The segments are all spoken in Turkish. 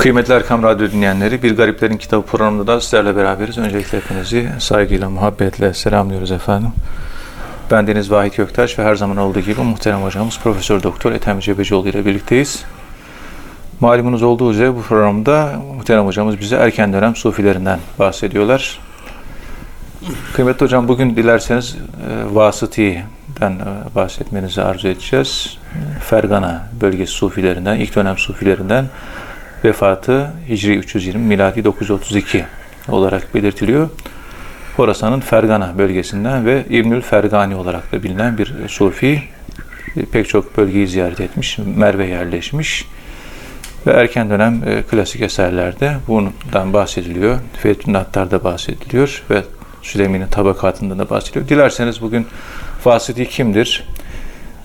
Kıymetli Erkam Radyo dinleyenleri, Bir Gariplerin Kitabı programında da sizlerle beraberiz. Öncelikle hepinizi saygıyla, muhabbetle selamlıyoruz efendim. Ben Deniz Vahit Göktaş ve her zaman olduğu gibi muhterem hocamız Profesör Doktor Ethem Cebecioğlu ile birlikteyiz. Malumunuz olduğu üzere bu programda muhterem hocamız bize erken dönem sufilerinden bahsediyorlar. Kıymetli hocam bugün dilerseniz e, Vasıti'den e, bahsetmenizi arzu edeceğiz. Fergana bölgesi sufilerinden, ilk dönem sufilerinden vefatı Hicri 320, miladi 932 olarak belirtiliyor. Horasan'ın Fergana bölgesinden ve İbnül Fergani olarak da bilinen bir sufi e, pek çok bölgeyi ziyaret etmiş, Merve yerleşmiş ve erken dönem e, klasik eserlerde bundan bahsediliyor. Fethün Nattar'da bahsediliyor ve Süleyman'ın tabakatında da bahsediliyor. Dilerseniz bugün Vasiti kimdir?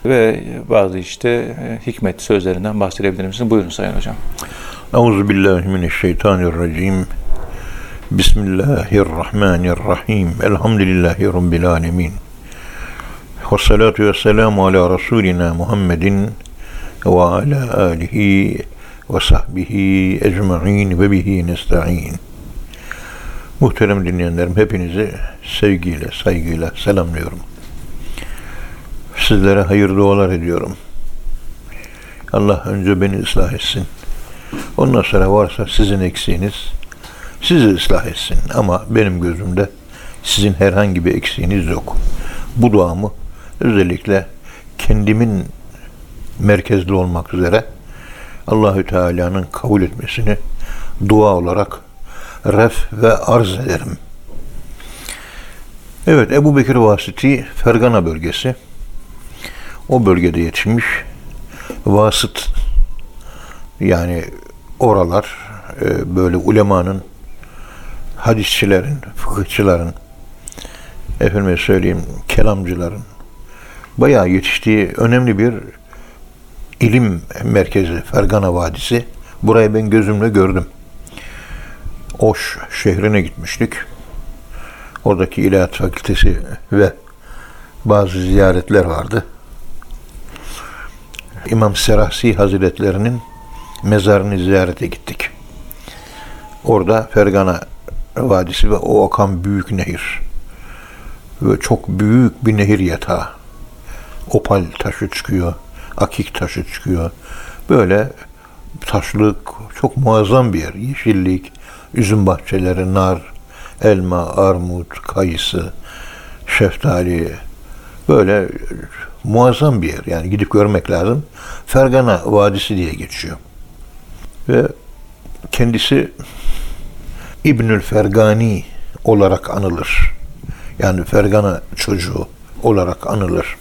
Ve bazı işte e, hikmet sözlerinden bahsedebilir misiniz? Buyurun Sayın Hocam. Euzu billahi mineşşeytanirracim. Bismillahirrahmanirrahim. Elhamdülillahi rabbil alamin. Ve salatu ve selamu ala Resulina Muhammedin ve ala alihi ve sahbihi ecma'in ve bihi nesta'in. Muhterem dinleyenlerim hepinizi sevgiyle, saygıyla selamlıyorum. Sizlere hayır dualar ediyorum. Allah önce beni ıslah etsin. Ondan sonra varsa sizin eksiğiniz sizi ıslah etsin. Ama benim gözümde sizin herhangi bir eksiğiniz yok. Bu duamı özellikle kendimin merkezli olmak üzere Allahü Teala'nın kabul etmesini dua olarak ref ve arz ederim. Evet Ebu Bekir Vasiti Fergana bölgesi o bölgede yetişmiş vasıt yani oralar e, böyle ulemanın hadisçilerin, fıkıhçıların efendime söyleyeyim kelamcıların bayağı yetiştiği önemli bir ilim merkezi Fergana Vadisi. Burayı ben gözümle gördüm. Oş şehrine gitmiştik. Oradaki İlahiyat Fakültesi ve bazı ziyaretler vardı. İmam Serahsi Hazretlerinin mezarını ziyarete gittik. Orada Fergana Vadisi ve o akan büyük nehir. Ve çok büyük bir nehir yatağı. Opal taşı çıkıyor, akik taşı çıkıyor. Böyle taşlık, çok muazzam bir yer. Yeşillik, üzüm bahçeleri, nar, elma, armut, kayısı, şeftali. Böyle muazzam bir yer. Yani gidip görmek lazım. Fergana Vadisi diye geçiyor. Ve kendisi İbnül Fergani olarak anılır. Yani Fergana çocuğu olarak anılır.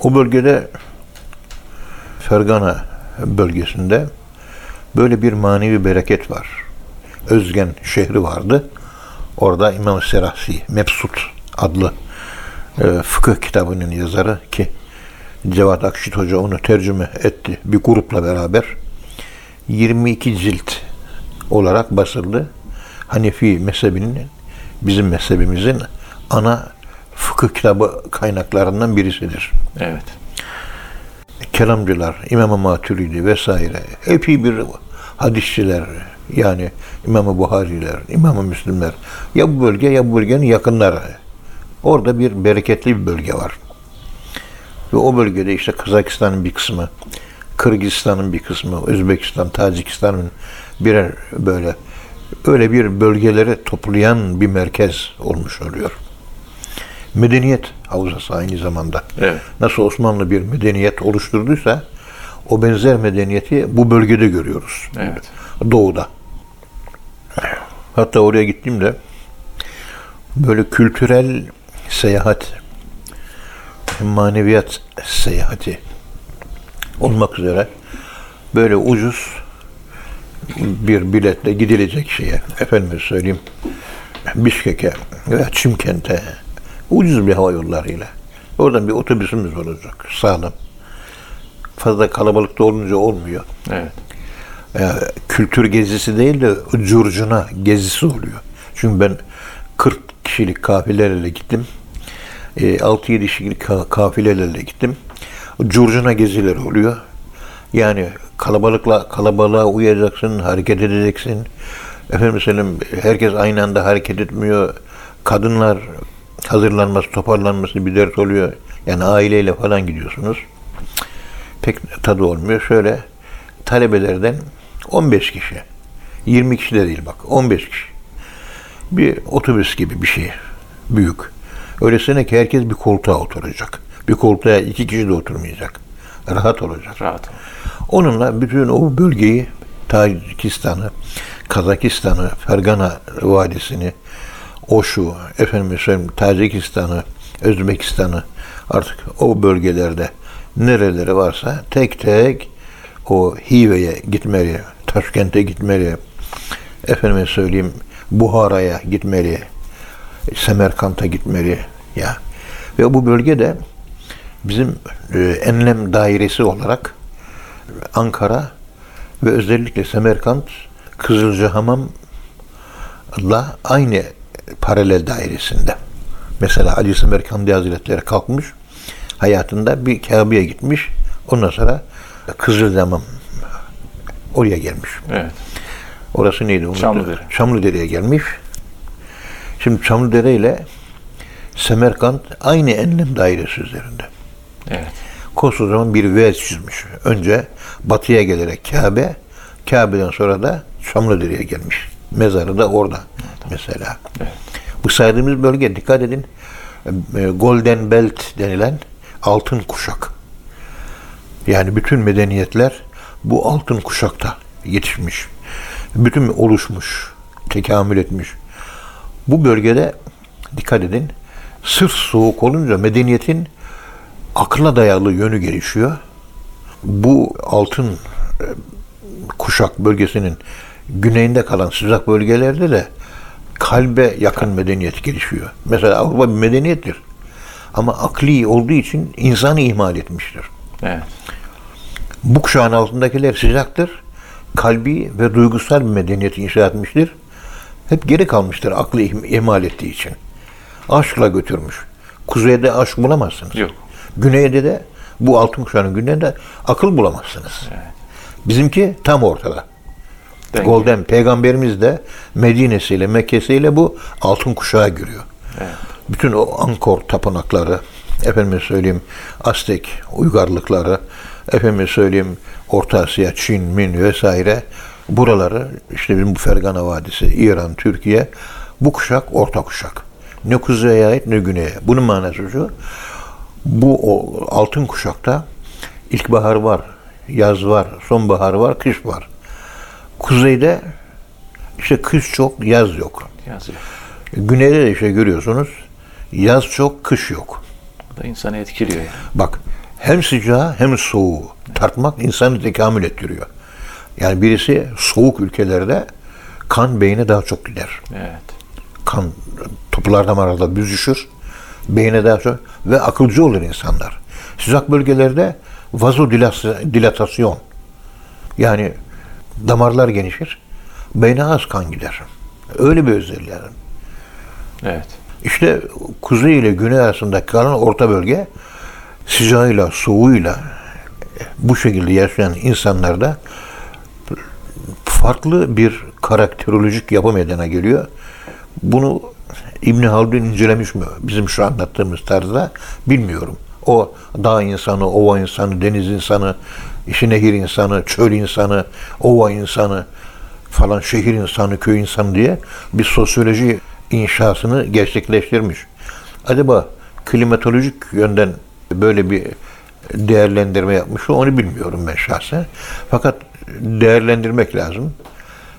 O bölgede Fergana bölgesinde böyle bir manevi bereket var. Özgen şehri vardı. Orada İmam Serahsi, Mebsut adlı e, fıkıh kitabının yazarı ki Cevat Akşit Hoca onu tercüme etti bir grupla beraber. 22 cilt olarak basıldı. Hanefi mezhebinin bizim mezhebimizin ana fıkıh kitabı kaynaklarından birisidir. Evet. Kelamcılar, İmam-ı Maturidi vesaire epey bir hadisçiler yani İmam-ı Buhariler, İmam-ı Müslimler ya bu bölge ya bu bölgenin yakınları. Orada bir bereketli bir bölge var. Ve o bölgede işte Kazakistan'ın bir kısmı, Kırgızistan'ın bir kısmı, Özbekistan, Tacikistan'ın birer böyle öyle bir bölgeleri toplayan bir merkez olmuş oluyor. Medeniyet havzası aynı zamanda. Evet. Nasıl Osmanlı bir medeniyet oluşturduysa o benzer medeniyeti bu bölgede görüyoruz. Evet. Doğuda. Hatta oraya gittiğimde böyle kültürel seyahat, maneviyat seyahati olmak üzere böyle ucuz bir biletle gidilecek şeye, efendim söyleyeyim, Bişkek'e veya Çimkent'e ucuz bir hava yollarıyla. Oradan bir otobüsümüz olacak, sağlam. Fazla kalabalıkta olunca olmuyor. Evet. E, kültür gezisi değil de curcuna gezisi oluyor. Çünkü ben 40 kişilik kafilelerle gittim. E, 6-7 kişilik ka- kafilelerle gittim. Curcuna gezileri oluyor. Yani kalabalıkla kalabalığa uyacaksın, hareket edeceksin. Efendim söyleyeyim, herkes aynı anda hareket etmiyor. Kadınlar hazırlanması, toparlanması bir dert oluyor. Yani aileyle falan gidiyorsunuz. Pek tadı olmuyor. Şöyle talebelerden 15 kişi. 20 kişi de değil bak. 15 kişi. Bir otobüs gibi bir şey. Büyük. Öylesine ki herkes bir koltuğa oturacak. Bir koltuğa iki kişi de oturmayacak. Rahat olacak. Rahat. Onunla bütün o bölgeyi Tacikistan'ı, Kazakistan'ı, Fergana Vadisi'ni, Oşu, efendim söyleyeyim Tacikistan'ı, Özbekistan'ı artık o bölgelerde nereleri varsa tek tek o Hive'ye gitmeli, Taşkent'e gitmeli, efendime söyleyeyim Buhara'ya gitmeli, Semerkant'a gitmeli ya. Ve bu bölgede bizim e, enlem dairesi olarak Ankara ve özellikle Semerkant Kızılcahamam'la aynı paralel dairesinde. Mesela Ali Semerkandi Hazretleri kalkmış, hayatında bir Kabe'ye gitmiş, ondan sonra Kızılcahamam oraya gelmiş. Evet. Orası neydi? Unuttum. Çamlıdere. Çamlıdere'ye gelmiş. Şimdi Çamlıdere ile Semerkant aynı enlem dairesi üzerinde. Evet. Koskocaman bir V çizmiş. Önce batıya gelerek Kabe, Kabe'den sonra da Çamlıdere'ye gelmiş. Mezarı da orada mesela. Evet. Bu saydığımız bölge dikkat edin. e, Golden Belt denilen altın kuşak. Yani bütün medeniyetler bu altın kuşakta yetişmiş. Bütün oluşmuş, tekamül etmiş. Bu bölgede dikkat edin. Sırf soğuk olunca medeniyetin akla dayalı yönü gelişiyor. Bu altın e, kuşak bölgesinin güneyinde kalan sıcak bölgelerde de kalbe yakın medeniyet gelişiyor. Mesela Avrupa bir medeniyettir. Ama akli olduğu için insanı ihmal etmiştir. Evet. Bu kuşağın altındakiler sıcaktır. Kalbi ve duygusal bir medeniyeti inşa etmiştir. Hep geri kalmıştır aklı ihm- ihmal ettiği için. Aşkla götürmüş. Kuzeyde aşk bulamazsınız. Yok. Güneyde de bu altın kuşağının güneyinde akıl bulamazsınız. Bizimki tam ortada. Denge. Golden peygamberimiz de Medine'siyle Mekke'siyle bu altın kuşağa giriyor. Evet. Bütün o Ankor tapınakları, efendime söyleyeyim Aztek uygarlıkları, efendime söyleyeyim Orta Asya, Çin, Min vesaire buraları işte bizim bu Fergana Vadisi, İran, Türkiye bu kuşak orta kuşak. Ne kuzeye ait ne güneye. Bunun manası şu. Bu o altın kuşakta ilkbahar var, yaz var, sonbahar var, kış var. Kuzeyde işte kış çok, yaz yok. Yazıyor. Güneyde de işte görüyorsunuz yaz çok, kış yok. Bu da insanı etkiliyor yani. Bak hem sıcağı hem soğuğu tartmak insanı tekamül ettiriyor. Yani birisi soğuk ülkelerde kan beyne daha çok gider. Evet. Kan toplar damarlarda büzüşür. Beyne daha çok ve akılcı olur insanlar. Sıcak bölgelerde vazodilatasyon yani damarlar genişir. Beyne az kan gider. Öyle bir özelliği. Evet. İşte kuzey ile güney arasında kalan orta bölge sıcağıyla, soğuğuyla bu şekilde yaşayan insanlarda farklı bir karakterolojik yapı meydana geliyor. Bunu İbn Haldun incelemiş mi? Bizim şu anlattığımız tarzda bilmiyorum. O dağ insanı, ova insanı, deniz insanı, işi nehir insanı, çöl insanı, ova insanı falan şehir insanı, köy insanı diye bir sosyoloji inşasını gerçekleştirmiş. Acaba klimatolojik yönden böyle bir değerlendirme yapmış mı onu bilmiyorum ben şahsen. Fakat değerlendirmek lazım.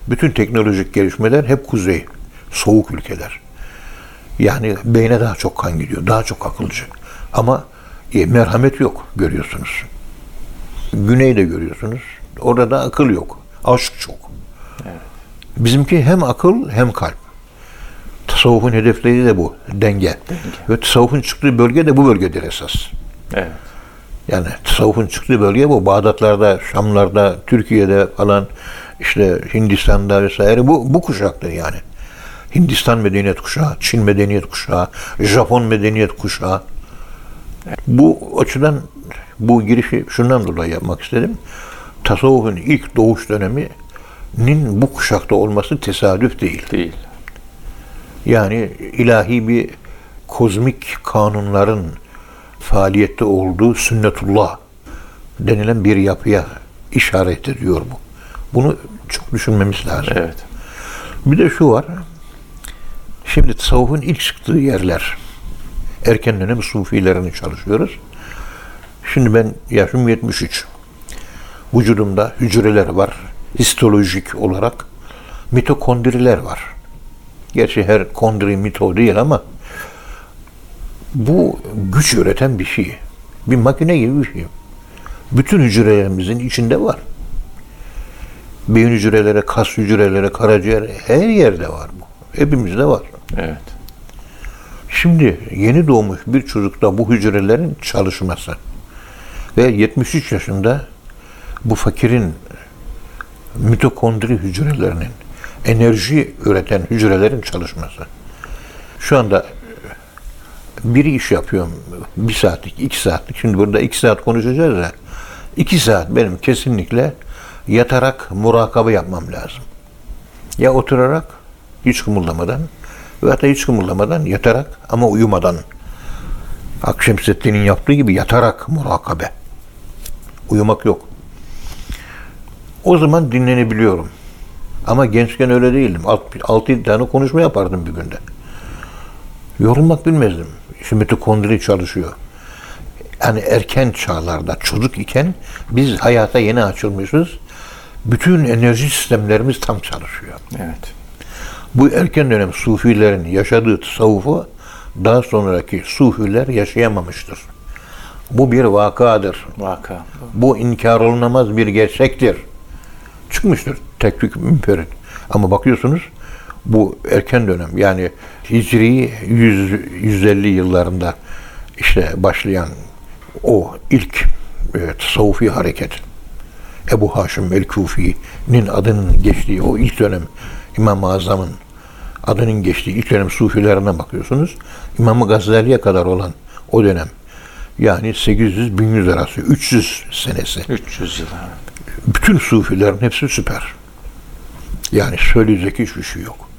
Bütün teknolojik gelişmeler hep kuzey, soğuk ülkeler. Yani beyne daha çok kan gidiyor, daha çok akılcı. Ama e, merhamet yok görüyorsunuz. Güneyde görüyorsunuz. Orada da akıl yok. Aşk çok. Bizimki hem akıl hem kalp. Tasavvufun hedefleri de bu. Denge. Ve tasavvufun çıktığı bölge de bu bölgedir esas. Evet. Yani tasavvufun çıktığı bölge bu. Bağdatlarda, Şamlarda, Türkiye'de falan işte Hindistan'da vesaire bu, bu kuşaktır yani. Hindistan medeniyet kuşağı, Çin medeniyet kuşağı, Japon medeniyet kuşağı. Bu açıdan bu girişi şundan dolayı yapmak istedim. tasavvufun ilk doğuş döneminin bu kuşakta olması tesadüf değil. Değil. Yani ilahi bir kozmik kanunların faaliyette olduğu sünnetullah denilen bir yapıya işaret ediyor bu. Bunu çok düşünmemiz lazım. Evet. Bir de şu var. Şimdi tasavvufun ilk çıktığı yerler. Erken dönem sufilerini çalışıyoruz. Şimdi ben yaşım 73. Vücudumda hücreler var. Histolojik olarak mitokondriler var. Gerçi her kondri mito değil ama bu güç üreten bir şey. Bir makine gibi bir şey. Bütün hücrelerimizin içinde var. Beyin hücreleri, kas hücreleri, karaciğer her yerde var bu. Hepimizde var. Evet. Şimdi yeni doğmuş bir çocukta bu hücrelerin çalışması ve 73 yaşında bu fakirin mitokondri hücrelerinin enerji üreten hücrelerin çalışması. Şu anda bir iş yapıyorum. Bir saatlik, iki saatlik. Şimdi burada iki saat konuşacağız ya. İki saat benim kesinlikle yatarak murakabe yapmam lazım. Ya oturarak hiç kımıldamadan veya da hiç kımıldamadan yatarak ama uyumadan. Akşemseddin'in yaptığı gibi yatarak murakabe. Uyumak yok. O zaman dinlenebiliyorum. Ama gençken öyle değildim. 6-7 tane konuşma yapardım bir günde. Yorulmak bilmezdim. Şimdi mitokondri çalışıyor. Yani erken çağlarda çocuk iken biz hayata yeni açılmışız. Bütün enerji sistemlerimiz tam çalışıyor. Evet. Bu erken dönem sufilerin yaşadığı tasavvufu daha sonraki sufiler yaşayamamıştır. Bu bir vakadır. Vaka. Bu inkar olunamaz bir gerçektir. Çıkmıştır tekfik münferit. Ama bakıyorsunuz bu erken dönem yani Hicri 100, 150 yıllarında işte başlayan o ilk e, tasavvufi hareket Ebu Haşim el-Kufi'nin adının geçtiği o ilk dönem İmam-ı Azam'ın adının geçtiği ilk dönem sufilerine bakıyorsunuz. İmam-ı Gazali'ye kadar olan o dönem yani 800-1100 arası 300 senesi. 300 yıl. Bütün sufilerin hepsi süper. Yani söyleyecek hiçbir şey yok.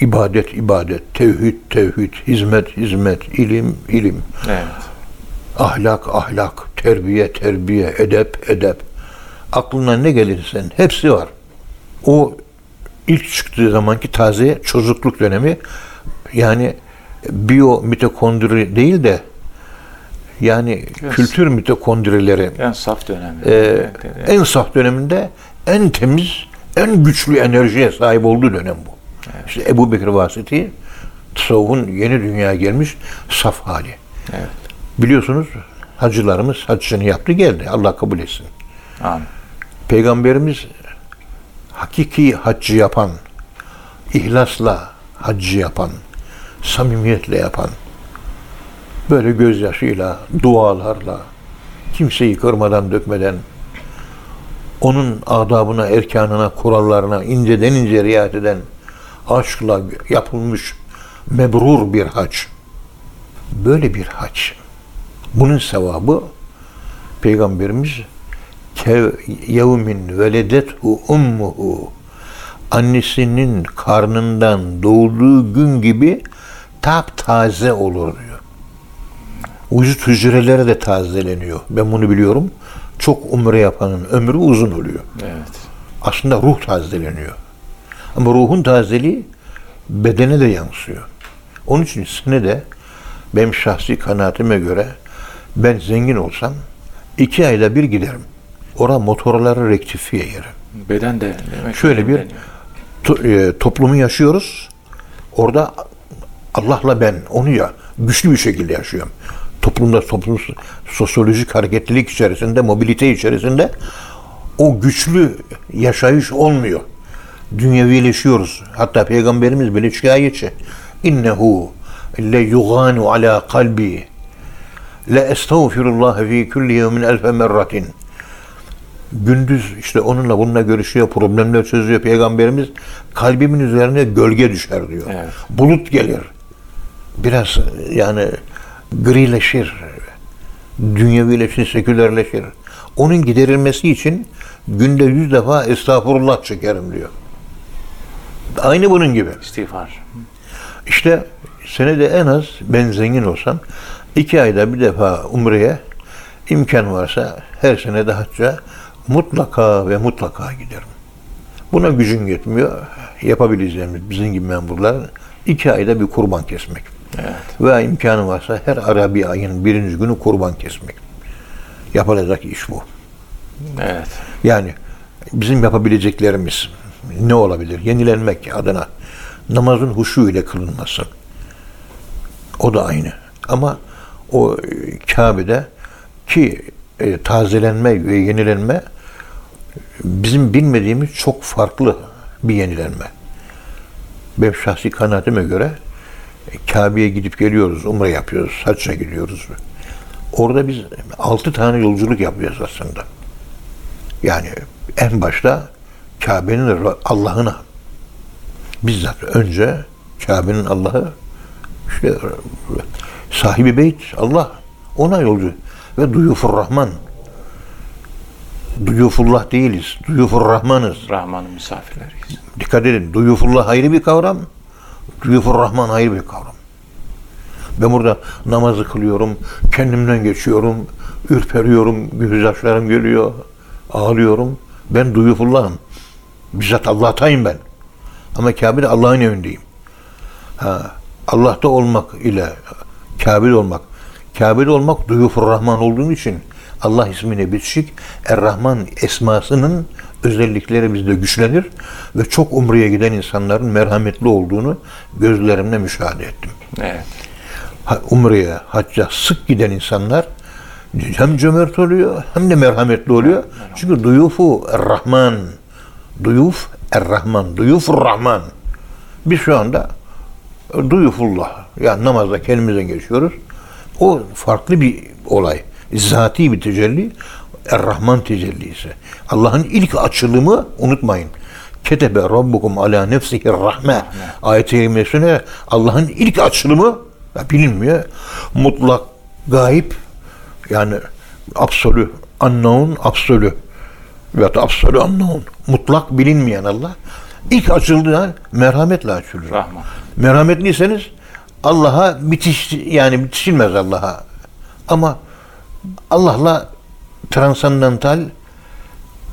İbadet, ibadet, tevhid, tevhid, hizmet, hizmet, ilim, ilim, Evet. ahlak, ahlak, terbiye, terbiye, edep, edep. Aklına ne gelirsen hepsi var. O ilk çıktığı zamanki taze çocukluk dönemi yani biyo mitokondri değil de yani Yes. kültür mitokondrileri En saf dönemi. ee, Evet, evet. en saf döneminde en temiz, en güçlü enerjiye sahip olduğu dönem bu. İşte Ebu Bekir Vasiti tasavvufun yeni dünyaya gelmiş saf hali. Evet. Biliyorsunuz hacılarımız haccını yaptı geldi. Allah kabul etsin. Amin. Peygamberimiz hakiki haccı yapan, ihlasla haccı yapan, samimiyetle yapan, böyle gözyaşıyla, dualarla, kimseyi kırmadan dökmeden, onun adabına, erkanına, kurallarına inceden ince riayet eden, aşkla yapılmış mebrur bir hac. Böyle bir hac. Bunun sevabı Peygamberimiz yevmin veledethu ummuhu annesinin karnından doğduğu gün gibi taptaze olur diyor. Vücut hücreleri de tazeleniyor. Ben bunu biliyorum. Çok umre yapanın ömrü uzun oluyor. Evet. Aslında ruh tazeleniyor. Ama ruhun tazeliği bedene de yansıyor. Onun için sine de benim şahsi kanaatime göre ben zengin olsam iki ayda bir giderim. Ora motorları rektifiye yerim. Beden de demek Şöyle bir-. To- e, toplumu yaşıyoruz. Orada Allah'la ben onu ya güçlü bir şekilde yaşıyorum. Toplumda toplum sosyolojik hareketlilik içerisinde, mobilite içerisinde o güçlü yaşayış olmuyor. Dünyevileşiyoruz. Hatta peygamberimiz bile şikayetçi. İnnehu le yuganu ala kalbi le estağfirullah fi kulli yevmin elfe merratin gündüz işte onunla bununla görüşüyor, problemler çözüyor peygamberimiz. Kalbimin üzerine gölge düşer diyor. Evet. Bulut gelir. Biraz yani grileşir. Dünyevileşir, sekülerleşir. Onun giderilmesi için günde yüz defa estağfurullah çekerim diyor. Aynı bunun gibi. İstiğfar. İşte senede en az ben zengin olsam iki ayda bir defa umreye imkan varsa her sene de hacca mutlaka ve mutlaka giderim. Buna gücün yetmiyor. Yapabileceğimiz bizim gibi memurlar iki ayda bir kurban kesmek. Evet. Veya imkanı varsa her Arabi ayının birinci günü kurban kesmek. Yapılacak iş bu. Evet. Yani bizim yapabileceklerimiz ne olabilir? Yenilenmek adına namazın huşu ile kılınması. O da aynı. Ama o Kabe'de ki e, tazelenme ve yenilenme bizim bilmediğimiz çok farklı bir yenilenme. Benim şahsi kanaatime göre e, Kabe'ye gidip geliyoruz, umre yapıyoruz, hacca gidiyoruz. Orada biz altı tane yolculuk yapıyoruz aslında. Yani en başta Kabe'nin Allah'ına bizzat önce Kabe'nin Allah'ı işte sahibi beyt Allah ona yolcu ve duyufur Rahman duyufullah değiliz. Duyufur Rahmanız. Rahman'ın misafirleriyiz. Dikkat edin. Duyufullah ayrı bir kavram. Duyufur Rahman ayrı bir kavram. Ben burada namazı kılıyorum. Kendimden geçiyorum. Ürperiyorum. Gözyaşlarım geliyor. Ağlıyorum. Ben duyufullahım. Bizzat Allah'tayım ben. Ama Kabe'de Allah'ın evindeyim. Ha, Allah'ta olmak ile Kabe'de olmak. Kabe'de olmak duyufur Rahman olduğu için Allah ismine bitişik Er-Rahman esmasının özellikleri bizde güçlenir ve çok umreye giden insanların merhametli olduğunu gözlerimle müşahede ettim. Evet. Umre'ye, hacca sık giden insanlar hem cömert oluyor hem de merhametli oluyor. Çünkü duyufu Er-Rahman, duyuf Er-Rahman, duyufur Rahman. Biz şu anda duyufullah, yani namazda kendimizden geçiyoruz. O farklı bir olay. Zati bir tecelli, Er-Rahman tecellisi. Allah'ın ilk açılımı unutmayın. Ketebe Rabbukum ala nefsihi rahme. Ayet-i kerimesine Allah'ın ilk açılımı ya bilinmiyor. Mutlak, gayip yani absolü, unknown, absolü veya da absolü unknown. Mutlak bilinmeyen Allah. İlk açıldığı an merhametle açılır. Rahman. Merhametliyseniz Allah'a bitiş yani bitişilmez Allah'a. Ama Allah'la transandantal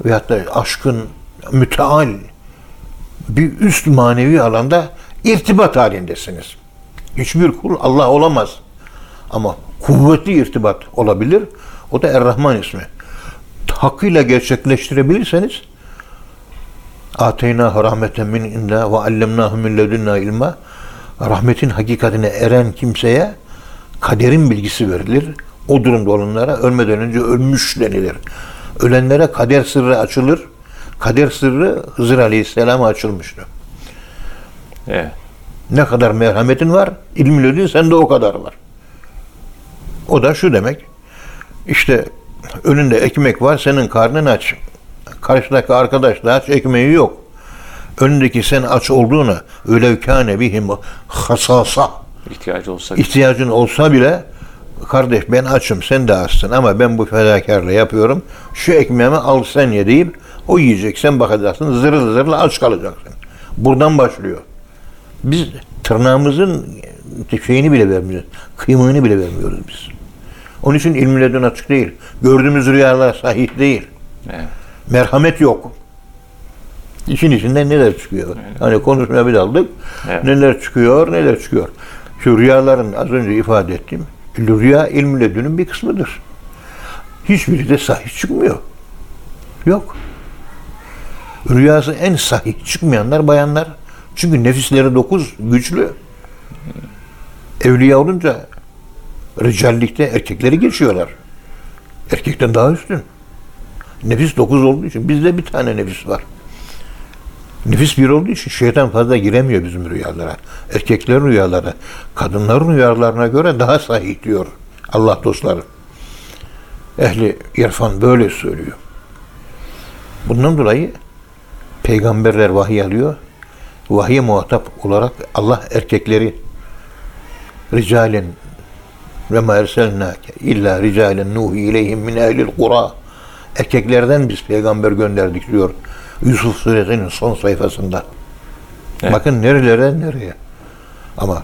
veyahut da aşkın müteal bir üst manevi alanda irtibat halindesiniz. Hiçbir kul Allah olamaz. Ama kuvvetli irtibat olabilir. O da Er-Rahman ismi. Hakkıyla gerçekleştirebilirseniz Ateyna rahmeten min inna ve allemnahu min ledunna rahmetin hakikatine eren kimseye kaderin bilgisi verilir. O durumda olanlara ölmeden önce ölmüş denilir. Ölenlere kader sırrı açılır. Kader sırrı Hızır Aleyhisselam'a açılmıştı. Evet. Ne kadar merhametin var, ilmin ödün sende o kadar var. O da şu demek. İşte önünde ekmek var, senin karnın aç. Karşıdaki arkadaş da aç, ekmeği yok. Önündeki sen aç olduğuna öyle kâne bihim hasasa İhtiyacı olsa ihtiyacın olsa bile kardeş ben açım sen de açsın ama ben bu fedakarlığı yapıyorum. Şu ekmeğimi al sen ye deyip o yiyecek sen bakacaksın zırıl zırıl aç kalacaksın. Buradan başlıyor. Biz tırnağımızın şeyini bile vermiyoruz. Kıymığını bile vermiyoruz biz. Onun için ilmi ledun açık değil. Gördüğümüz rüyalar sahih değil. Evet. Merhamet yok. İşin içinden neler çıkıyor? Hani konuşmaya bir daldık. Evet. Neler çıkıyor, neler çıkıyor. Şu rüyaların az önce ifade ettiğim rüya ilmi ledünün bir kısmıdır. Hiçbiri de sahih çıkmıyor. Yok. Rüyası en sahih çıkmayanlar bayanlar. Çünkü nefisleri dokuz, güçlü. Evliya olunca ricallikte erkekleri geçiyorlar. Erkekten daha üstün. Nefis dokuz olduğu için bizde bir tane nefis var. Nefis bir olduğu için şeytan fazla giremiyor bizim rüyalara. Erkeklerin rüyaları, kadınların rüyalarına göre daha sahih diyor Allah dostları. Ehli irfan böyle söylüyor. Bundan dolayı peygamberler vahiy alıyor. Vahiy muhatap olarak Allah erkekleri ricalen ve ma erselnake illa ricalen nuhi ileyhim min ehlil kura erkeklerden biz peygamber gönderdik diyor Yusuf suresinin son sayfasında. Evet. Bakın nerelere nereye. Ama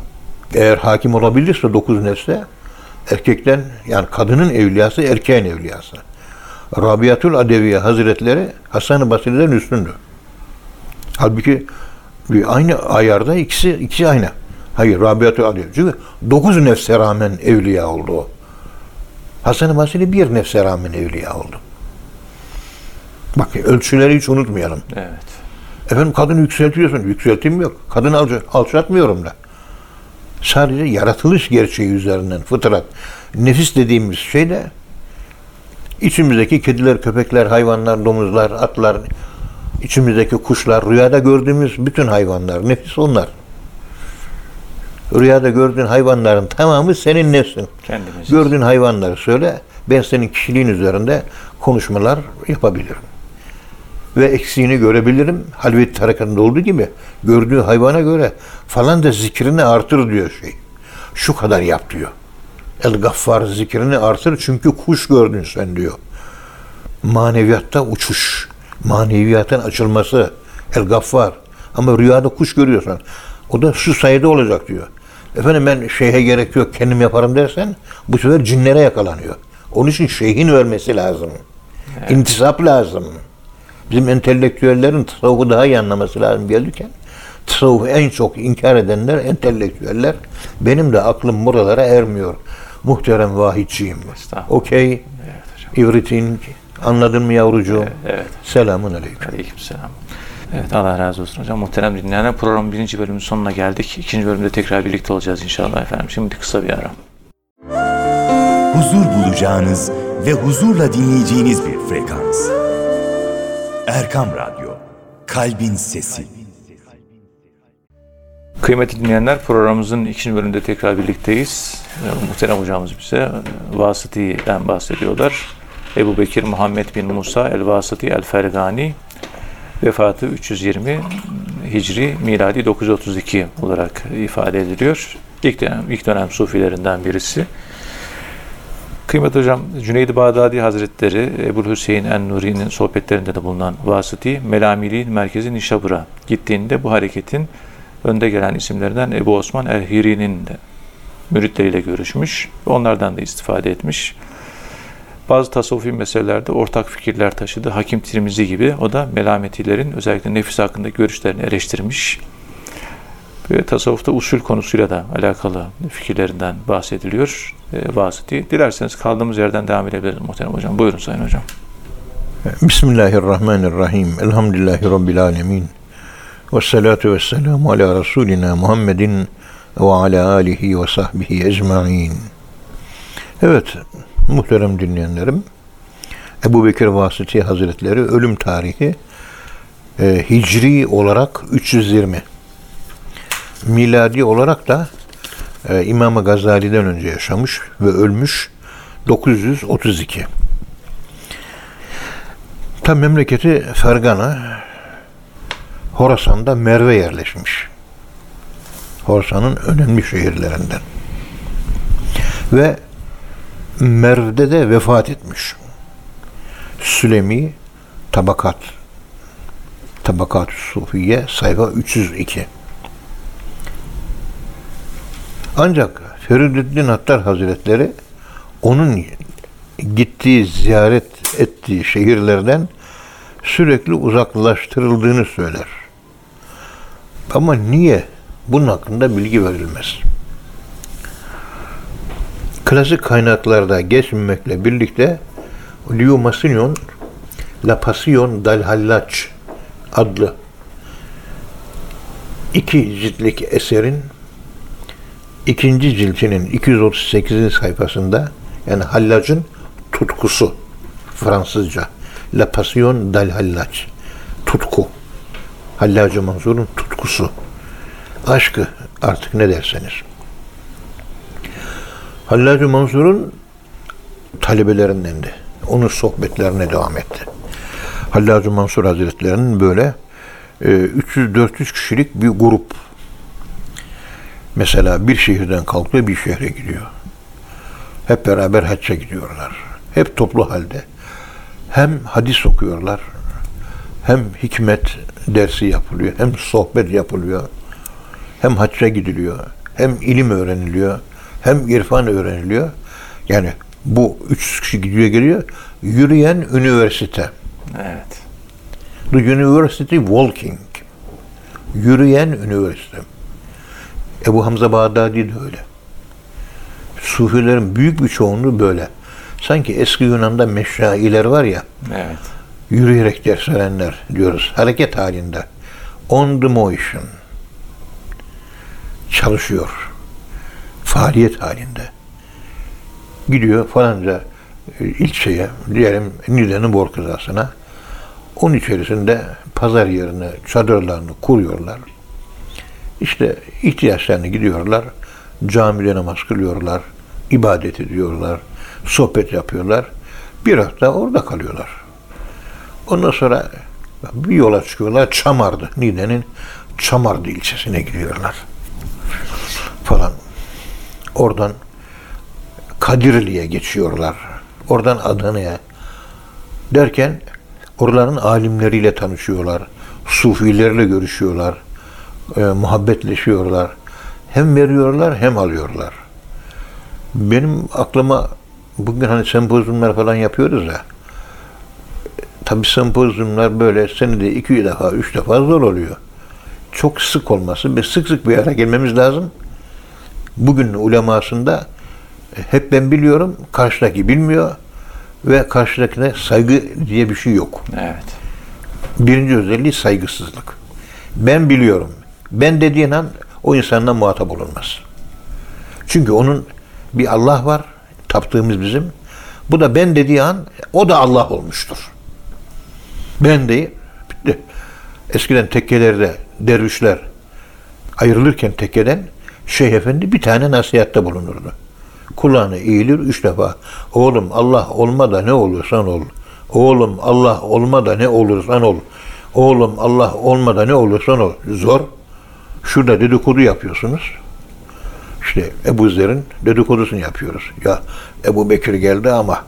eğer hakim olabilirse dokuz nefse erkekten yani kadının evliyası erkeğin evliyası. Rabiatul Adeviye Hazretleri Hasan-ı Basri'den üstündü. Halbuki bir aynı ayarda ikisi ikisi aynı. Hayır Rabiatul Adeviye. Çünkü dokuz nefse rağmen evliya oldu o. Hasan-ı Basri bir nefse rağmen evliya oldu. Bak ölçüleri hiç unutmayalım. Evet. Efendim kadını yükseltiyorsun. Yükseltim yok. Kadını alça- alçaltmıyorum da. Sadece yaratılış gerçeği üzerinden fıtrat. Nefis dediğimiz şey de içimizdeki kediler, köpekler, hayvanlar, domuzlar, atlar, içimizdeki kuşlar, rüyada gördüğümüz bütün hayvanlar, nefis onlar. Rüyada gördüğün hayvanların tamamı senin nefsin. Kendimiz. Gördüğün hayvanları söyle. Ben senin kişiliğin üzerinde konuşmalar yapabilirim. Ve eksiğini görebilirim. Halvet harekatında olduğu gibi gördüğü hayvana göre falan da zikrini artır diyor şey. Şu kadar yap diyor. El Gaffar zikrini artır çünkü kuş gördün sen diyor. Maneviyatta uçuş. Maneviyatın açılması. El Gaffar. Ama rüyada kuş görüyorsan o da şu sayıda olacak diyor. Efendim ben şeyhe gerek yok kendim yaparım dersen bu sefer cinlere yakalanıyor. Onun için şeyhin vermesi lazım. İntisap lazım. Bizim entelektüellerin tasavvufu daha iyi anlaması lazım gelirken. Tasavvufu en çok inkar edenler entelektüeller. Benim de aklım buralara ermiyor. Muhterem vahidçiyim. Okey. Evet hocam. Everything. Anladın mı yavrucuğum? Evet. Selamun aleyküm. Aleykümselam. Evet Allah razı olsun hocam. Muhterem dinleyenler programın birinci bölümünün sonuna geldik. İkinci bölümde tekrar birlikte olacağız inşallah efendim. Şimdi kısa bir ara. huzur bulacağınız ve huzurla dinleyeceğiniz bir frekans. Erkam Radyo, Kalbin Sesi. Kıymetli dinleyenler programımızın ikinci bölümünde tekrar birlikteyiz. Ee, Muhterem hocamız bize e, Vasıti'den bahsediyorlar. Ebu Bekir Muhammed bin Musa el-Vasıti el-Fergani vefatı 320 Hicri miladi 932 olarak ifade ediliyor. İlk dönem, ilk dönem sufilerinden birisi. Kıymetli hocam Cüneyd-i Bağdadi Hazretleri Ebu Hüseyin en-Nuri'nin sohbetlerinde de bulunan Vasıti Melamiliğin merkezi Nişabur'a gittiğinde bu hareketin önde gelen isimlerinden Ebu Osman el-Hiri'nin de müritleriyle görüşmüş. Onlardan da istifade etmiş. Bazı tasavvufi meselelerde ortak fikirler taşıdı. Hakim Tirmizi gibi o da melametilerin özellikle nefis hakkındaki görüşlerini eleştirmiş. Ve tasavvufta usul konusuyla da alakalı fikirlerinden bahsediliyor. E, Vasıti. Dilerseniz kaldığımız yerden devam edebiliriz muhterem hocam. Buyurun sayın hocam. Bismillahirrahmanirrahim. Elhamdülillahi Rabbil alemin. Ve salatu ve selamu ala Resulina Muhammedin ve ala alihi ve sahbihi ecma'in. Evet, muhterem dinleyenlerim. Ebu Bekir Vasıti Hazretleri ölüm tarihi e, hicri olarak 320. Miladi olarak da e, İmam-ı Gazali'den önce yaşamış ve ölmüş 932. Tam memleketi Fergana, Horasan'da Merve yerleşmiş. Horasan'ın önemli şehirlerinden. Ve Merv'de de vefat etmiş. Sülemi Tabakat Tabakat Sufiye sayfa 302. Ancak Feridüddin Hattar Hazretleri onun gittiği, ziyaret ettiği şehirlerden sürekli uzaklaştırıldığını söyler. Ama niye? Bunun hakkında bilgi verilmez. Klasik kaynaklarda geçmemekle birlikte Liu Massignon La Passion del Hallac adlı iki ciltlik eserin ikinci ciltinin 238. sayfasında yani Hallac'ın tutkusu Fransızca La Passion del Hallac tutku Hallacı Mansur'un tutkusu aşkı artık ne derseniz Hallacı Mansur'un talebelerindendi. Onun sohbetlerine devam etti. Hallacı Mansur Hazretleri'nin böyle e, 300-400 kişilik bir grup mesela bir şehirden kalkıyor bir şehre gidiyor. Hep beraber hacca gidiyorlar. Hep toplu halde. Hem hadis okuyorlar, hem hikmet dersi yapılıyor, hem sohbet yapılıyor, hem hacca gidiliyor, hem ilim öğreniliyor, hem irfan öğreniliyor. Yani bu üç kişi gidiyor geliyor. Yürüyen üniversite. Evet. The University Walking. Yürüyen üniversite. Ebu Hamza Bağdadi de öyle. Sufilerin büyük bir çoğunluğu böyle. Sanki eski Yunan'da meşrailer var ya, Evet. yürüyerek ders verenler diyoruz. Hareket halinde. On the motion. Çalışıyor. Faaliyet halinde. Gidiyor falanca e, ilçeye, diyelim Niğde'nin Borkızası'na. Onun içerisinde pazar yerine çadırlarını kuruyorlar. İşte ihtiyaçlarını gidiyorlar. Camide namaz kılıyorlar. ibadet ediyorlar. Sohbet yapıyorlar. Bir hafta orada kalıyorlar. Ondan sonra bir yola çıkıyorlar. Çamardı. Niğde'nin Çamardı ilçesine gidiyorlar. Falan. Oradan Kadirli'ye geçiyorlar. Oradan Adana'ya. Derken oraların alimleriyle tanışıyorlar. Sufilerle görüşüyorlar. E, muhabbetleşiyorlar. Hem veriyorlar hem alıyorlar. Benim aklıma bugün hani sempozyumlar falan yapıyoruz ya. Tabii sempozyumlar böyle senede iki defa, üç defa zor oluyor. Çok sık olması ve sık sık bir araya gelmemiz lazım. Bugün ulemasında e, hep ben biliyorum, karşıdaki bilmiyor ve karşıdakine saygı diye bir şey yok. Evet. Birinci özelliği saygısızlık. Ben biliyorum. Ben dediğin an o insanla muhatap olunmaz. Çünkü onun bir Allah var, taptığımız bizim. Bu da ben dediği an o da Allah olmuştur. Ben değil, bitti. Eskiden tekkelerde dervişler ayrılırken tekkeden Şeyh Efendi bir tane nasihatte bulunurdu. Kulağına eğilir üç defa. Oğlum Allah olma da ne olursan ol. Oğlum Allah olma da ne olursan ol. Oğlum Allah olma da ne olursan ol. Zor. Şurada dedikodu yapıyorsunuz. İşte Ebu Zer'in dedikodusunu yapıyoruz. Ya Ebu Bekir geldi ama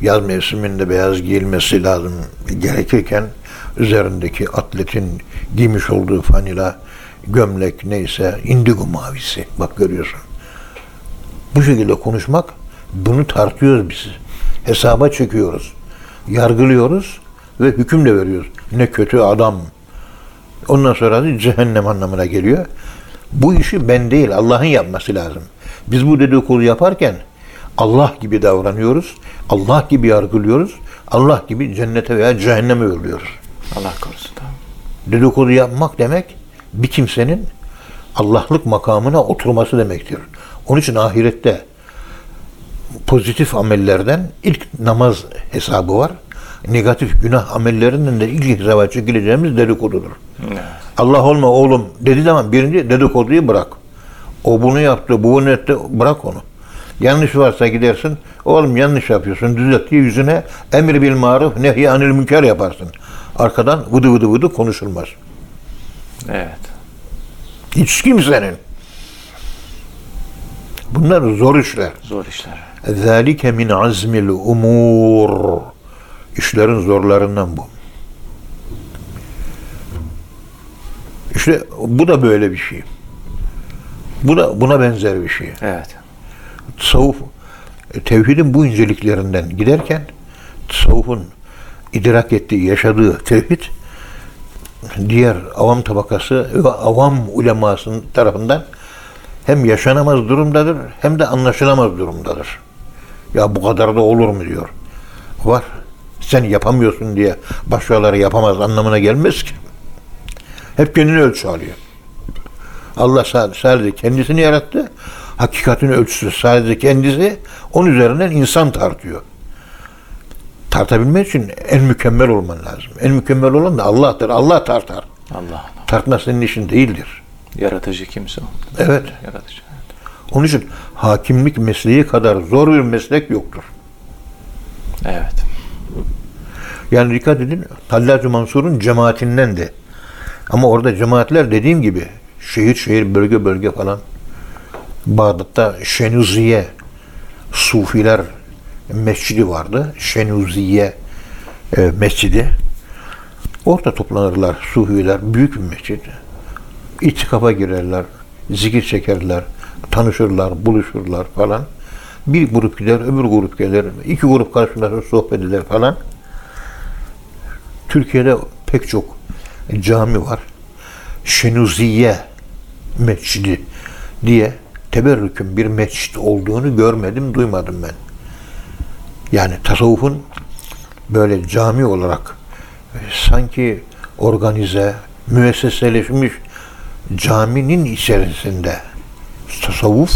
yaz mevsiminde beyaz giyilmesi lazım gerekirken üzerindeki atletin giymiş olduğu fanila, gömlek neyse indigo mavisi. Bak görüyorsun. Bu şekilde konuşmak bunu tartıyoruz biz. Hesaba çekiyoruz. Yargılıyoruz ve hüküm de veriyoruz. Ne kötü adam. Ondan sonra da cehennem anlamına geliyor. Bu işi ben değil Allah'ın yapması lazım. Biz bu dedikodu yaparken Allah gibi davranıyoruz. Allah gibi yargılıyoruz. Allah gibi cennete veya cehenneme yolluyoruz. Allah korusun. Tamam. Dedikodu yapmak demek bir kimsenin Allah'lık makamına oturması demektir. Onun için ahirette pozitif amellerden ilk namaz hesabı var. Negatif günah amellerinden de ilk hesaba çekileceğimiz dedikodudur. Evet. Allah olma oğlum dediği zaman birinci dedikoduyu bırak. O bunu yaptı, bu bunu etti, bırak onu. Yanlış varsa gidersin, oğlum yanlış yapıyorsun, düzelt diye yüzüne emir bil maruf, nehy anil münker yaparsın. Arkadan vıdı vıdı vıdı konuşulmaz. Evet. Hiç kimsenin. Bunlar zor işler. Zor işler. Zalike min azmil umur. İşlerin zorlarından bu. İşte bu da böyle bir şey. Bu da buna benzer bir şey. Evet. Tasavvuf, e, tevhidin bu inceliklerinden giderken tasavvufun idrak ettiği, yaşadığı tevhid diğer avam tabakası ve avam ulemasının tarafından hem yaşanamaz durumdadır hem de anlaşılamaz durumdadır. Ya bu kadar da olur mu diyor. Var. Sen yapamıyorsun diye başkaları yapamaz anlamına gelmez ki. Hep kendini ölçü alıyor. Allah sadece, kendisini yarattı. Hakikatin ölçüsü sadece kendisi. Onun üzerinden insan tartıyor. Tartabilmek için en mükemmel olman lazım. En mükemmel olan da Allah'tır. Allah tartar. Allah. Tartma senin işin değildir. Yaratıcı kimse o. Evet. Yaratıcı. Onun için hakimlik mesleği kadar zor bir meslek yoktur. Evet. Yani dikkat edin Hallacı Mansur'un cemaatinden de. Ama orada cemaatler dediğim gibi şehir şehir bölge bölge falan. Bağdat'ta Şenuziye Sufiler mescidi vardı. Şenuziye e, mescidi. Orada toplanırlar Sufiler. Büyük bir mescid. İtikafa girerler. Zikir çekerler. Tanışırlar, buluşurlar falan. Bir grup gider, öbür grup gelir. iki grup karşılaşır, sohbet eder falan. Türkiye'de pek çok cami var. Şenuziye Mescidi diye teberrükün bir mescit olduğunu görmedim, duymadım ben. Yani tasavvufun böyle cami olarak e, sanki organize, müesseseleşmiş caminin içerisinde tasavvuf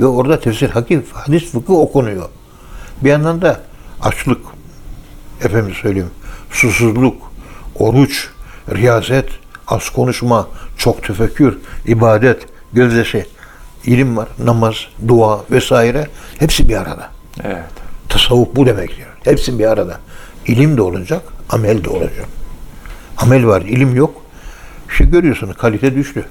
ve orada tefsir, hakif, hadis, fıkıh okunuyor. Bir yandan da açlık, efendim söyleyeyim, susuzluk, oruç, riyazet, az konuşma, çok tefekkür, ibadet, gözyaşı, ilim var, namaz, dua vesaire hepsi bir arada. Evet. Tasavvuf bu demektir. Hepsi bir arada. İlim de olacak, amel de olacak. Amel var, ilim yok. İşte görüyorsunuz kalite düştü.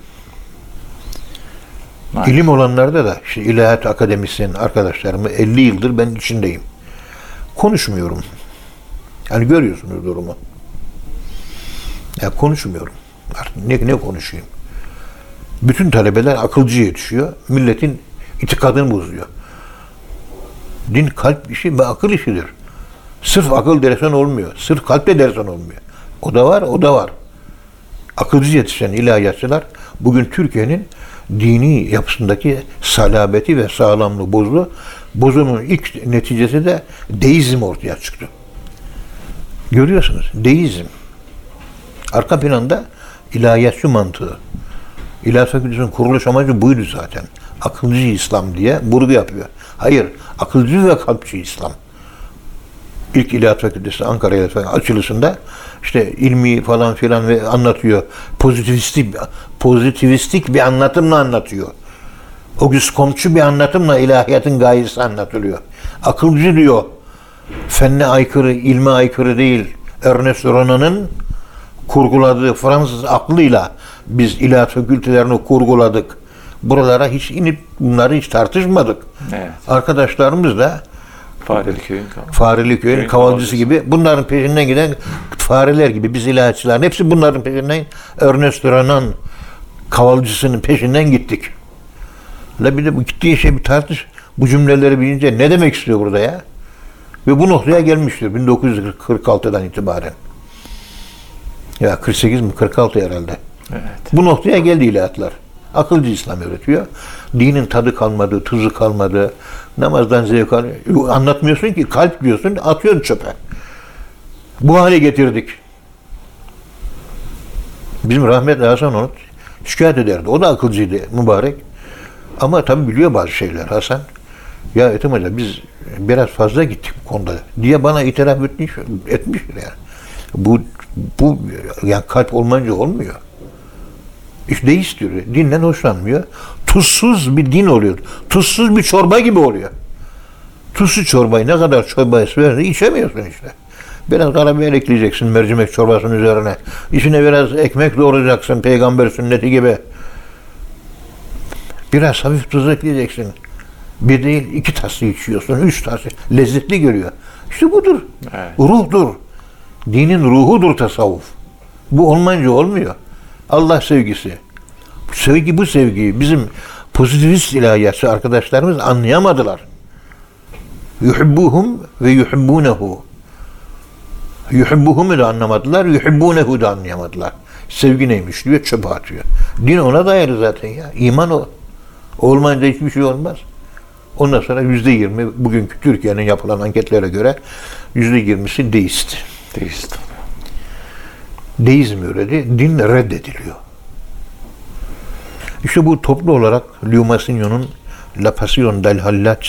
Maalesef. İlim olanlarda da işte ilahiyat akademisyen arkadaşlarımı 50 yıldır ben içindeyim. Konuşmuyorum. Yani görüyorsunuz durumu. Ya konuşmuyorum. Artık ne, ne konuşayım? Bütün talebeler akılcı yetişiyor. Milletin itikadını bozuyor. Din kalp işi ve akıl işidir. Sırf akıl dersen olmuyor. Sırf kalple dersen olmuyor. O da var, o da var. Akılcı yetişen ilahiyatçılar bugün Türkiye'nin dini yapısındaki salabeti ve sağlamlığı bozdu. Bozulmanın ilk neticesi de deizm ortaya çıktı. Görüyorsunuz, deizm. Arka planda ilahiyatçı mantığı. İlahi Fakültesi'nin kuruluş amacı buydu zaten. Akılcı İslam diye vurgu yapıyor. Hayır, akılcı ve kalpçi İslam. İlk İlahiyat Fakültesi Ankara İlahiyat Fakültesi açılışında işte ilmi falan filan ve anlatıyor. Pozitivistik, pozitivistik bir anlatımla anlatıyor. Auguste Comte'cu bir anlatımla ilahiyatın gayesi anlatılıyor. Akılcı diyor. Fenne aykırı, ilme aykırı değil. Ernest Renan'ın kurguladığı Fransız aklıyla biz ilahiyat fakültelerini kurguladık. Buralara hiç inip bunları hiç tartışmadık. Evet. Arkadaşlarımız da Fareli köyün Fareli köyün Köyün kavalcısı gibi bunların peşinden giden fareler gibi biz ilahiyatçıların hepsi bunların peşinden Ernest Renan kavalcısının peşinden gittik. La bir de bu gittiği şey bir tartış. Bu cümleleri bilince ne demek istiyor burada ya? Ve bu noktaya gelmiştir 1946'dan itibaren. Ya 48 mi 46 herhalde. Evet. Bu noktaya geldi ilahiyatlar. Akılcı İslam öğretiyor. Dinin tadı kalmadı, tuzu kalmadı. Namazdan zevk al. Anlatmıyorsun ki kalp diyorsun, atıyorsun çöpe. Bu hale getirdik. Bizim rahmetli Hasan Onut şikayet ederdi. O da akılcıydı mübarek. Ama tabii biliyor bazı şeyler Hasan. Ya Ethem Hoca biz biraz fazla gittik bu konuda diye bana itiraf etmiş, etmiştir yani. Bu, bu yani kalp olmayınca olmuyor. İşte deist diyor. Dinden hoşlanmıyor. Tuzsuz bir din oluyor. Tuzsuz bir çorba gibi oluyor. Tuzsuz çorbayı ne kadar çorbayı seversen içemiyorsun işte. Biraz karabiber ekleyeceksin mercimek çorbasının üzerine. İçine biraz ekmek doğrayacaksın peygamber sünneti gibi. Biraz hafif tuz ekleyeceksin. Bir değil iki tas içiyorsun, üç tas. Lezzetli görüyor. İşte budur. Evet. Ruhdur. Dinin ruhudur tasavvuf. Bu olmayınca olmuyor. Allah sevgisi. Sevgi bu sevgiyi bizim pozitivist ilahiyatçı arkadaşlarımız anlayamadılar. Yuhibbuhum ve yuhibbunehu. Yuhibbuhum'u da anlamadılar, yuhibbunehu da anlayamadılar. Sevgi neymiş diyor, çöpe atıyor. Din ona dayalı zaten ya. İman o. Olmayınca hiçbir şey olmaz. Ondan sonra yüzde yirmi, bugünkü Türkiye'nin yapılan anketlere göre yüzde yirmisi deist. Deist. Deizm öğreti, din reddediliyor. İşte bu toplu olarak Leo Massigno'nun La Passion del Hallac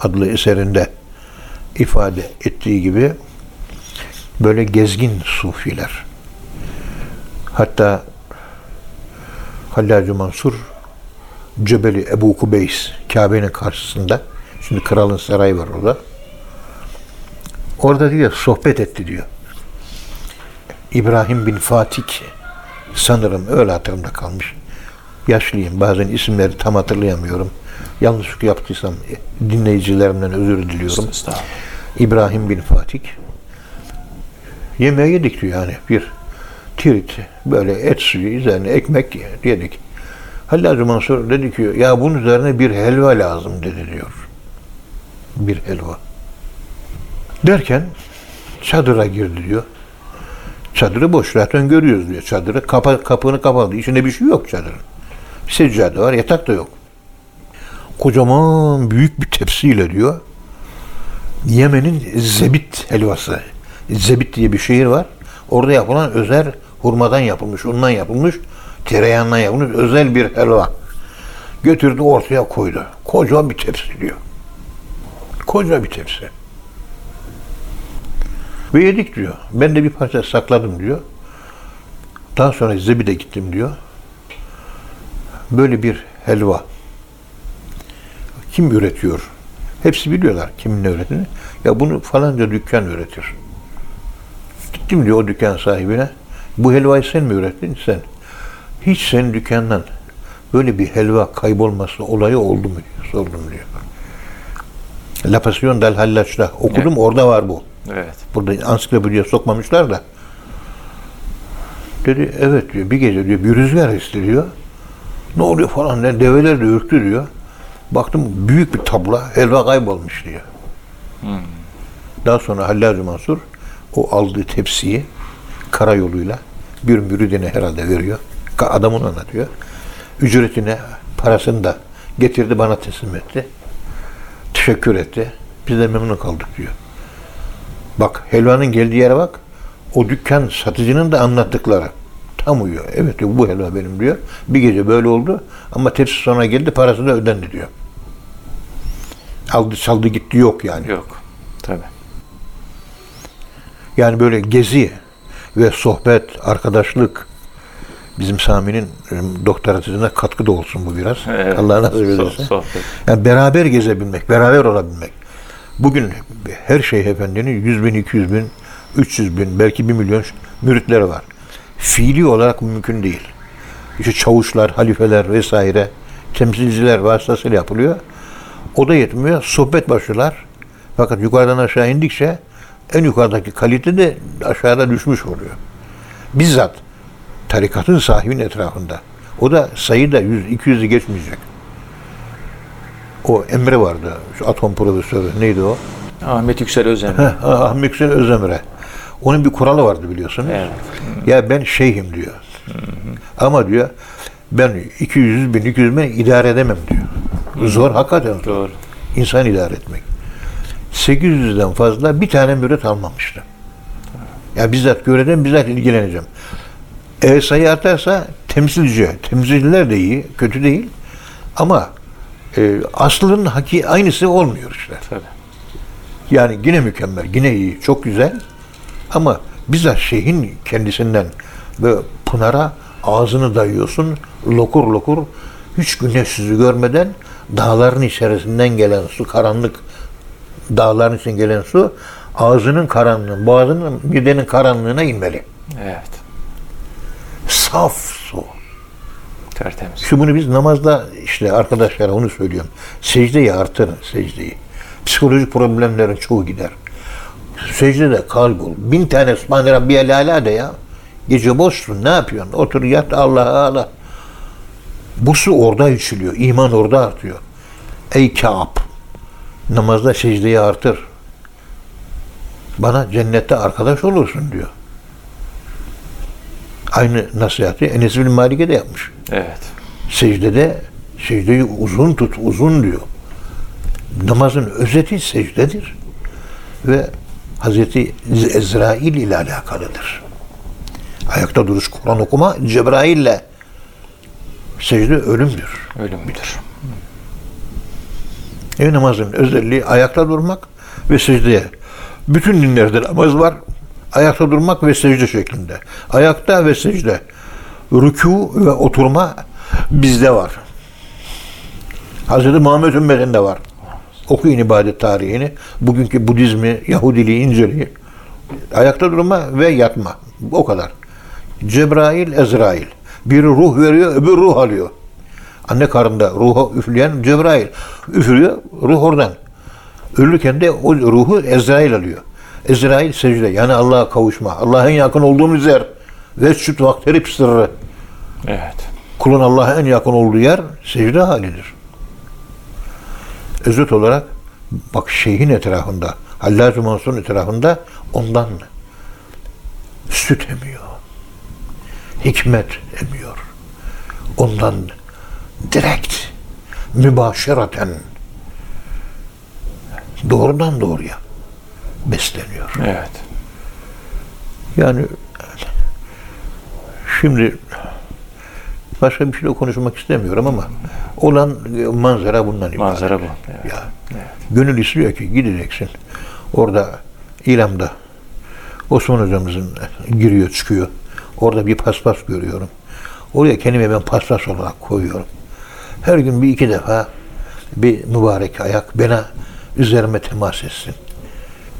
adlı eserinde ifade ettiği gibi böyle gezgin sufiler. Hatta Hallacı Mansur Cebeli Ebu Kubeys Kabe'nin karşısında şimdi kralın sarayı var orada. Orada diyor sohbet etti diyor. İbrahim bin Fatik sanırım öyle hatırımda kalmış. Yaşlıyım. Bazen isimleri tam hatırlayamıyorum. Yanlışlık yaptıysam dinleyicilerimden özür diliyorum. İbrahim bin Fatik Yemeği yedik diyor yani bir tirit böyle et suyu üzerine ekmek yedik. Halil Hacı Mansur dedi ki ya bunun üzerine bir helva lazım dedi diyor. Bir helva. Derken çadıra girdi diyor. Çadırı boş zaten görüyoruz diyor. Çadırı kapa, kapını kapadı. İçinde bir şey yok çadırın. Seccade var, yatak da yok. Kocaman büyük bir tepsiyle diyor. Yemen'in zebit helvası. Zebit diye bir şehir var. Orada yapılan özel hurmadan yapılmış, undan yapılmış, tereyağından yapılmış özel bir helva. Götürdü ortaya koydu. Koca bir tepsi diyor. Koca bir tepsi. Ve yedik diyor. Ben de bir parça sakladım diyor. Daha sonra Zebid'e gittim diyor. Böyle bir helva. Kim üretiyor? Hepsi biliyorlar kimin ne ürettiğini. Ya bunu falanca dükkan üretir. Gittim diyor o dükkan sahibine. Bu helvayı sen mi ürettin? Sen. Hiç senin dükkandan böyle bir helva kaybolması olayı oldu mu diyor. Sordum diyor. La Passion del Hallaç'ta okudum orada var bu. Evet. Burada ansiklopediye sokmamışlar da. Dedi evet diyor bir gece diyor bir rüzgar esti diyor. Ne oluyor falan ne develer de ürktü diyor. Baktım büyük bir tabla helva kaybolmuş diyor. Daha sonra Halil Hacı Mansur o aldığı tepsiyi karayoluyla bir müridine herhalde veriyor. Ka- Adamın anlatıyor. Ücretine parasını da getirdi bana teslim etti. Teşekkür etti. Biz de memnun kaldık diyor. Bak helvanın geldiği yere bak. O dükkan satıcının da anlattıkları. Tam uyuyor. Evet diyor bu helva benim diyor. Bir gece böyle oldu ama tepsi sonra geldi parası da ödendi diyor. Aldı çaldı gitti yok yani. Yok. Tabii. Yani böyle gezi ve sohbet, arkadaşlık bizim Sami'nin e, doktora tezine katkı da olsun bu biraz. Evet. Allah nasip ederse. sohbet. Yani beraber gezebilmek, beraber olabilmek. Bugün her şey efendinin 100 bin, 200 bin, 300 bin, belki 1 milyon müritleri var. Fiili olarak mümkün değil. İşte çavuşlar, halifeler vesaire, temsilciler vasıtasıyla yapılıyor. O da yetmiyor. Sohbet başlıyorlar. Fakat yukarıdan aşağı indikçe en yukarıdaki kalite de aşağıda düşmüş oluyor. Bizzat tarikatın sahibinin etrafında. O da sayı da 100 200'ü geçmeyecek. O Emre vardı. Şu atom profesörü neydi o? Ahmet Yüksel Özen. Heh, Ahmet Yüksel Özemre. Onun bir kuralı vardı biliyorsunuz. Evet. Ya ben şeyhim diyor. Ama diyor ben 200 bin 200 bin idare edemem diyor. Zor hakikaten. Doğru. İnsan idare etmek. 800'den fazla bir tane mürit almamıştı. Ya bizzat göreceğim, bizzat ilgileneceğim. Eğer sayı artarsa temsilci, temsilciler de iyi, kötü değil. Ama e, aslının haki aynısı olmuyor işte. Tabii. Yani yine mükemmel, yine iyi, çok güzel. Ama bizzat şeyhin kendisinden ve pınara ağzını dayıyorsun, lokur lokur, hiç güneş yüzü görmeden dağların içerisinden gelen su, karanlık dağların için gelen su, ağzının karanlığı, boğazının, midenin karanlığına inmeli. Evet. Saf su. Tertemiz. Şu bunu biz namazda işte arkadaşlara onu söylüyorum. Secdeyi artırın secdeyi. Psikolojik problemlerin çoğu gider. Secdede kalbol. Bin tane Sübhane Rabbiyel Ala de ya. Gece boşsun ne yapıyorsun? Otur yat Allah'a ağla. Bu su orada içiliyor. iman orada artıyor. Ey Kâb. Namazda secdeyi artır. Bana cennette arkadaş olursun diyor. Aynı nasihati Enes bin Malik'e de yapmış Evet. secdede secdeyi uzun tut, uzun diyor. Namazın özeti secdedir. Ve Hazreti Ezrail ile alakalıdır. Ayakta duruş, Kur'an okuma Cebrail'le secde ölümdür. Ölümdür. Ev namazın özelliği ayakta durmak ve secdeye. Bütün dinlerde namaz var. Ayakta durmak ve secde şeklinde. Ayakta ve secde. Rükû ve oturma bizde var. Hz. Muhammed ümmetinde var. Okuyun ibadet tarihini. Bugünkü Budizmi, Yahudiliği inceleyin. Ayakta durma ve yatma. O kadar. Cebrail, Ezrail. Biri ruh veriyor, öbür ruh alıyor. Anne karnında ruhu üfleyen Cebrail. Üflüyor, ruh oradan. Ölürken de o ruhu Ezrail alıyor. Ezrail secde. Yani Allah'a kavuşma. Allah'a en yakın olduğumuz yer. Ve süt vakterip sırrı. Evet. Kulun Allah'a en yakın olduğu yer secde halidir. Özet olarak bak şeyhin etrafında, Hallacı Mansur'un etrafında ondan süt emiyor. Hikmet emiyor. Ondan direkt, mübaşeraten doğrudan doğruya besleniyor. Evet. Yani şimdi başka bir şey de konuşmak istemiyorum ama olan manzara bundan ibaret. Manzara bu. Evet. Ya, Gönül istiyor ki gideceksin. Orada İlam'da Osman hocamızın giriyor çıkıyor. Orada bir paspas görüyorum. Oraya kendime ben paspas olarak koyuyorum. Her gün bir iki defa bir mübarek ayak bana üzerime temas etsin.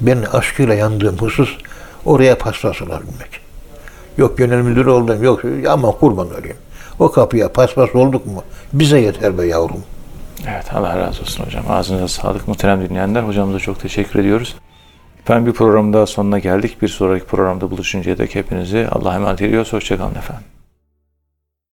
Ben aşkıyla yandığım husus oraya paspas olabilmek. Yok gönül müdürü oldum, yok ama kurban olayım. O kapıya paspas olduk mu bize yeter be yavrum. Evet Allah razı olsun hocam. Ağzınıza sağlık muhterem dinleyenler. Hocamıza çok teşekkür ediyoruz. Efendim bir program daha sonuna geldik. Bir sonraki programda buluşuncaya dek hepinizi Allah'a emanet ediyoruz. Hoşçakalın efendim.